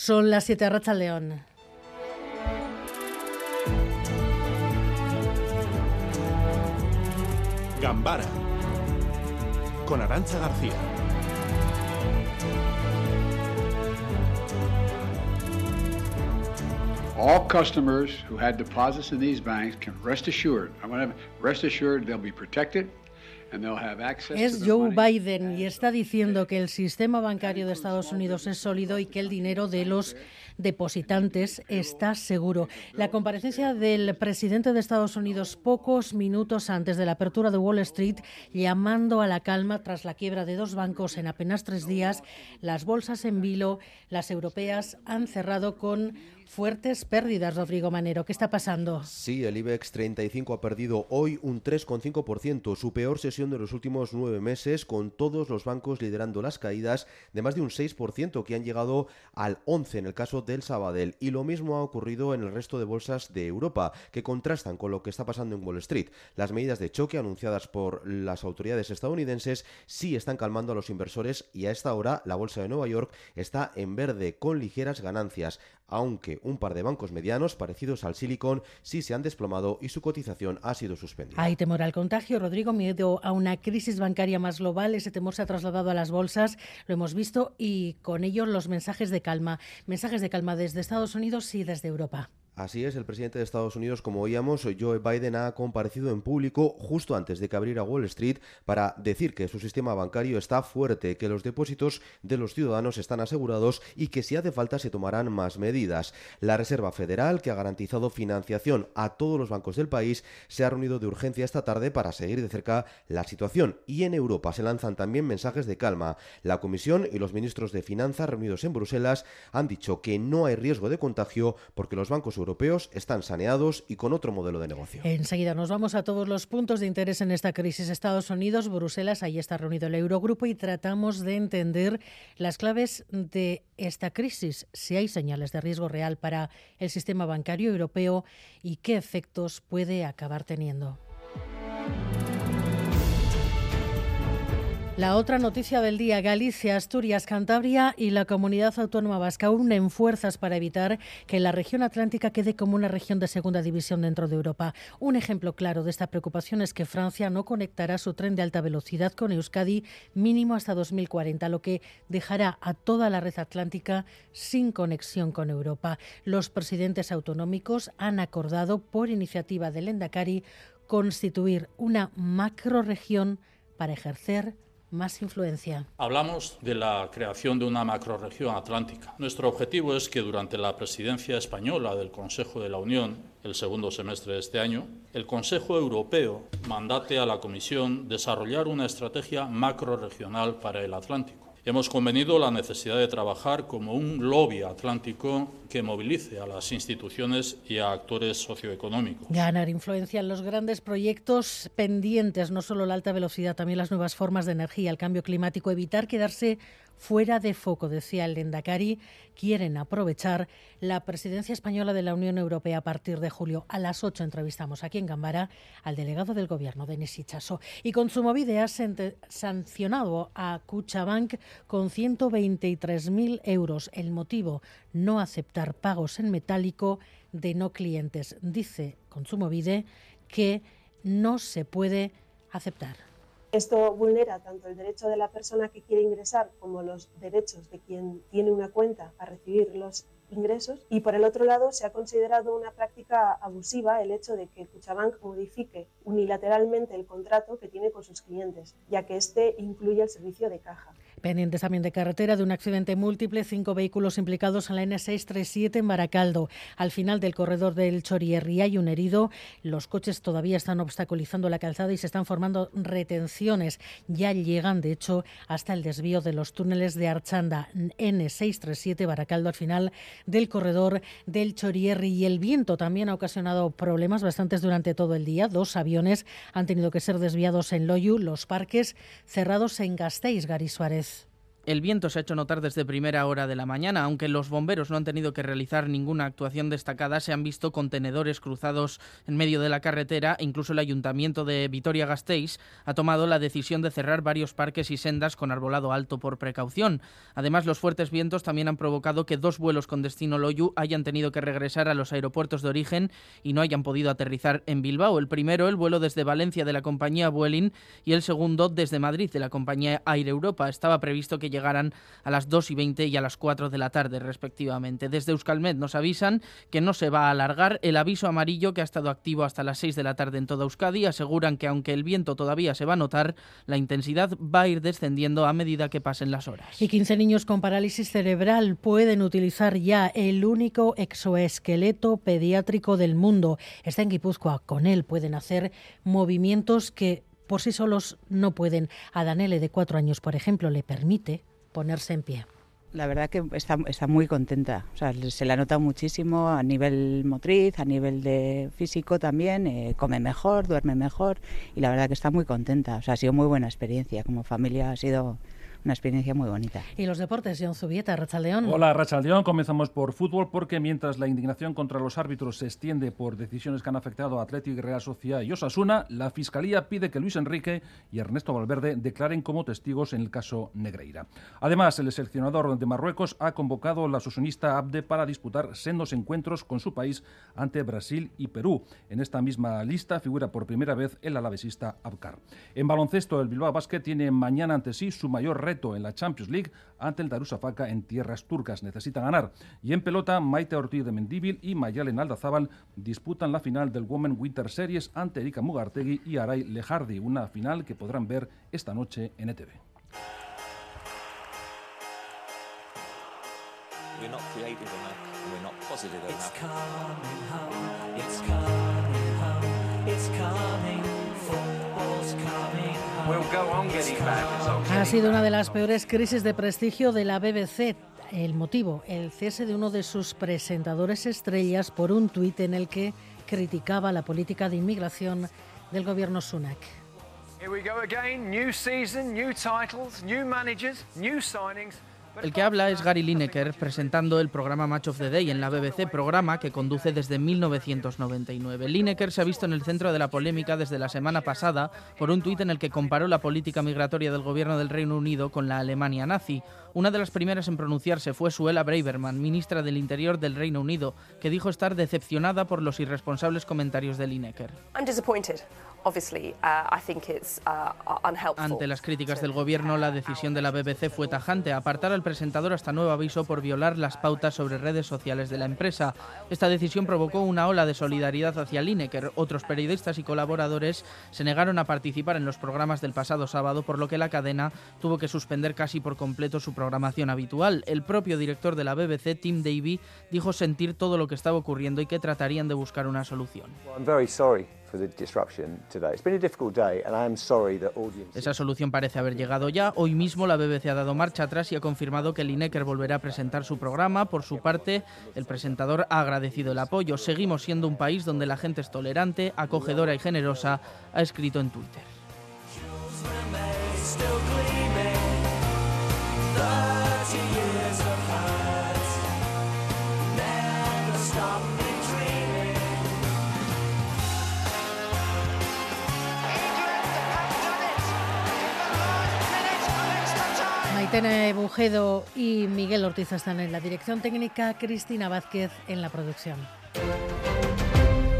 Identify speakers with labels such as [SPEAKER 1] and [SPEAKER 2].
[SPEAKER 1] Son las 7 Racha León.
[SPEAKER 2] Gambara con Arancha García.
[SPEAKER 3] All customers who had deposits in these banks can rest assured, I want to rest assured they'll be protected
[SPEAKER 1] Es Joe Biden y está diciendo que el sistema bancario de Estados Unidos es sólido y que el dinero de los depositantes está seguro. La comparecencia del presidente de Estados Unidos pocos minutos antes de la apertura de Wall Street, llamando a la calma tras la quiebra de dos bancos en apenas tres días, las bolsas en vilo, las europeas han cerrado con fuertes pérdidas, Rodrigo Manero. ¿Qué está pasando?
[SPEAKER 4] Sí, el IBEX 35 ha perdido hoy un 3,5%, su peor sesión de los últimos nueve meses, con todos los bancos liderando las caídas de más de un 6%, que han llegado al 11% en el caso del Sabadell. Y lo mismo ha ocurrido en el resto de bolsas de Europa, que contrastan con lo que está pasando en Wall Street. Las medidas de choque anunciadas por las autoridades estadounidenses sí están calmando a los inversores y a esta hora la bolsa de Nueva York está en verde con ligeras ganancias aunque un par de bancos medianos parecidos al Silicon sí se han desplomado y su cotización ha sido suspendida.
[SPEAKER 1] Hay temor al contagio, Rodrigo, miedo a una crisis bancaria más global. Ese temor se ha trasladado a las bolsas, lo hemos visto, y con ello los mensajes de calma. Mensajes de calma desde Estados Unidos y desde Europa.
[SPEAKER 4] Así es, el presidente de Estados Unidos, como oíamos, Joe Biden ha comparecido en público justo antes de que abriera Wall Street para decir que su sistema bancario está fuerte, que los depósitos de los ciudadanos están asegurados y que si hace falta se tomarán más medidas. La Reserva Federal, que ha garantizado financiación a todos los bancos del país, se ha reunido de urgencia esta tarde para seguir de cerca la situación y en Europa se lanzan también mensajes de calma. La Comisión y los ministros de Finanzas reunidos en Bruselas han dicho que no hay riesgo de contagio porque los bancos europeos europeos están saneados y con otro modelo de negocio.
[SPEAKER 1] Enseguida nos vamos a todos los puntos de interés en esta crisis. Estados Unidos, Bruselas, ahí está reunido el Eurogrupo y tratamos de entender las claves de esta crisis, si hay señales de riesgo real para el sistema bancario europeo y qué efectos puede acabar teniendo. La otra noticia del día, Galicia, Asturias, Cantabria y la comunidad autónoma vasca unen fuerzas para evitar que la región atlántica quede como una región de segunda división dentro de Europa. Un ejemplo claro de esta preocupación es que Francia no conectará su tren de alta velocidad con Euskadi mínimo hasta 2040, lo que dejará a toda la red atlántica sin conexión con Europa. Los presidentes autonómicos han acordado, por iniciativa del Endacari, constituir una macroregión para ejercer más influencia.
[SPEAKER 5] Hablamos de la creación de una macroregión atlántica. Nuestro objetivo es que durante la presidencia española del Consejo de la Unión, el segundo semestre de este año, el Consejo Europeo mandate a la Comisión desarrollar una estrategia macroregional para el Atlántico. Hemos convenido la necesidad de trabajar como un lobby atlántico que movilice a las instituciones y a actores socioeconómicos.
[SPEAKER 1] Ganar influencia en los grandes proyectos pendientes, no solo la alta velocidad, también las nuevas formas de energía, el cambio climático, evitar quedarse fuera de foco, decía el Lendakari, quieren aprovechar la presidencia española de la Unión Europea a partir de julio. A las 8 entrevistamos aquí en Gambara al delegado del Gobierno, Denis Ichaso. Y Kontsumobide ha sancionado a Cuchabank con 123.000 euros. El motivo, no aceptar pagos en metálico de no clientes. Dice Kontsumobide que no se puede aceptar.
[SPEAKER 6] Esto vulnera tanto el derecho de la persona que quiere ingresar como los derechos de quien tiene una cuenta a recibir los ingresos y por el otro lado se ha considerado una práctica abusiva el hecho de que Cuchabank modifique unilateralmente el contrato que tiene con sus clientes, ya que este incluye el servicio de caja.
[SPEAKER 1] Pendientes también de carretera de un accidente múltiple, cinco vehículos implicados en la N637 en Baracaldo. Al final del corredor del Chorierri hay un herido. Los coches todavía están obstaculizando la calzada y se están formando retenciones. Ya llegan, de hecho, hasta el desvío de los túneles de Archanda. N637 Baracaldo al final del corredor del Chorierri. Y el viento también ha ocasionado problemas bastantes durante todo el día. Dos aviones han tenido que ser desviados en Loyu, los parques cerrados en Gasteiz, Gary Suárez.
[SPEAKER 7] El viento se ha hecho notar desde primera hora de la mañana, aunque los bomberos no han tenido que realizar ninguna actuación destacada, se han visto contenedores cruzados en medio de la carretera, incluso el ayuntamiento de Vitoria-Gasteiz ha tomado la decisión de cerrar varios parques y sendas con arbolado alto por precaución. Además, los fuertes vientos también han provocado que dos vuelos con destino Loyu hayan tenido que regresar a los aeropuertos de origen y no hayan podido aterrizar en Bilbao. El primero, el vuelo desde Valencia de la compañía Vueling y el segundo desde Madrid de la compañía Air Europa. Estaba previsto que llegaran a las 2 y 20 y a las 4 de la tarde, respectivamente. Desde Euskalmet nos avisan que no se va a alargar el aviso amarillo que ha estado activo hasta las 6 de la tarde en toda Euskadi. Aseguran que aunque el viento todavía se va a notar, la intensidad va a ir descendiendo a medida que pasen las horas.
[SPEAKER 1] Y 15 niños con parálisis cerebral pueden utilizar ya el único exoesqueleto pediátrico del mundo. Está en Guipúzcoa. Con él pueden hacer movimientos que por sí solos no pueden. A Danele, de cuatro años, por ejemplo, le permite ponerse en pie.
[SPEAKER 8] La verdad que está, muy contenta, o sea, se la nota muchísimo a nivel motriz, a nivel de físico también, eh, come mejor, duerme mejor y la verdad que está muy contenta, o sea, ha sido muy buena experiencia, como familia ha sido una experiencia muy bonita.
[SPEAKER 1] Y los deportes, John Zubieta, Rachaldeón.
[SPEAKER 9] Hola, Rachaldeón. Comenzamos por fútbol porque mientras la indignación contra los árbitros se extiende por decisiones que han afectado a Atlético, Real Sociedad y Osasuna, la Fiscalía pide que Luis Enrique y Ernesto Valverde declaren como testigos en el caso Negreira. Además, el seleccionador de Marruecos ha convocado a la susunista Abde para disputar sendos encuentros con su país ante Brasil y Perú. En esta misma lista figura por primera vez el alavesista Abkar. En baloncesto, el Bilbao Basket tiene mañana ante sí su mayor reto en la Champions League ante el Darusafaka en tierras turcas. Necesita ganar. Y en pelota, Maite Ortiz de Mendíbil y Mayalen Aldazábal disputan la final del Women Winter Series ante Erika Mugartegui y Aray Lejardi, una final que podrán ver esta noche en ETV.
[SPEAKER 1] Ha sido una de las peores crisis de prestigio de la BBC. El motivo, el cese de uno de sus presentadores estrellas por un tuit en el que criticaba la política de inmigración del gobierno Sunak.
[SPEAKER 7] El que habla es Gary Lineker presentando el programa Match of the Day en la BBC, programa que conduce desde 1999. Lineker se ha visto en el centro de la polémica desde la semana pasada por un tuit en el que comparó la política migratoria del gobierno del Reino Unido con la Alemania nazi. Una de las primeras en pronunciarse fue Suela Braverman, ministra del Interior del Reino Unido, que dijo estar decepcionada por los irresponsables comentarios de Lineker. Ante las críticas del gobierno, la decisión de la BBC fue tajante, apartar al presentador hasta nuevo aviso por violar las pautas sobre redes sociales de la empresa. Esta decisión provocó una ola de solidaridad hacia Lineker. Otros periodistas y colaboradores se negaron a participar en los programas del pasado sábado, por lo que la cadena tuvo que suspender casi por completo su programación habitual. El propio director de la BBC, Tim Davy, dijo sentir todo lo que estaba ocurriendo y que tratarían de buscar una solución. Esa solución parece haber llegado ya. Hoy mismo la BBC ha dado marcha atrás y ha confirmado que Lineker volverá a presentar su programa. Por su parte, el presentador ha agradecido el apoyo. Seguimos siendo un país donde la gente es tolerante, acogedora y generosa, ha escrito en Twitter.
[SPEAKER 1] Maitene Bujedo y Miguel Ortiz están en la dirección técnica, Cristina Vázquez en la producción.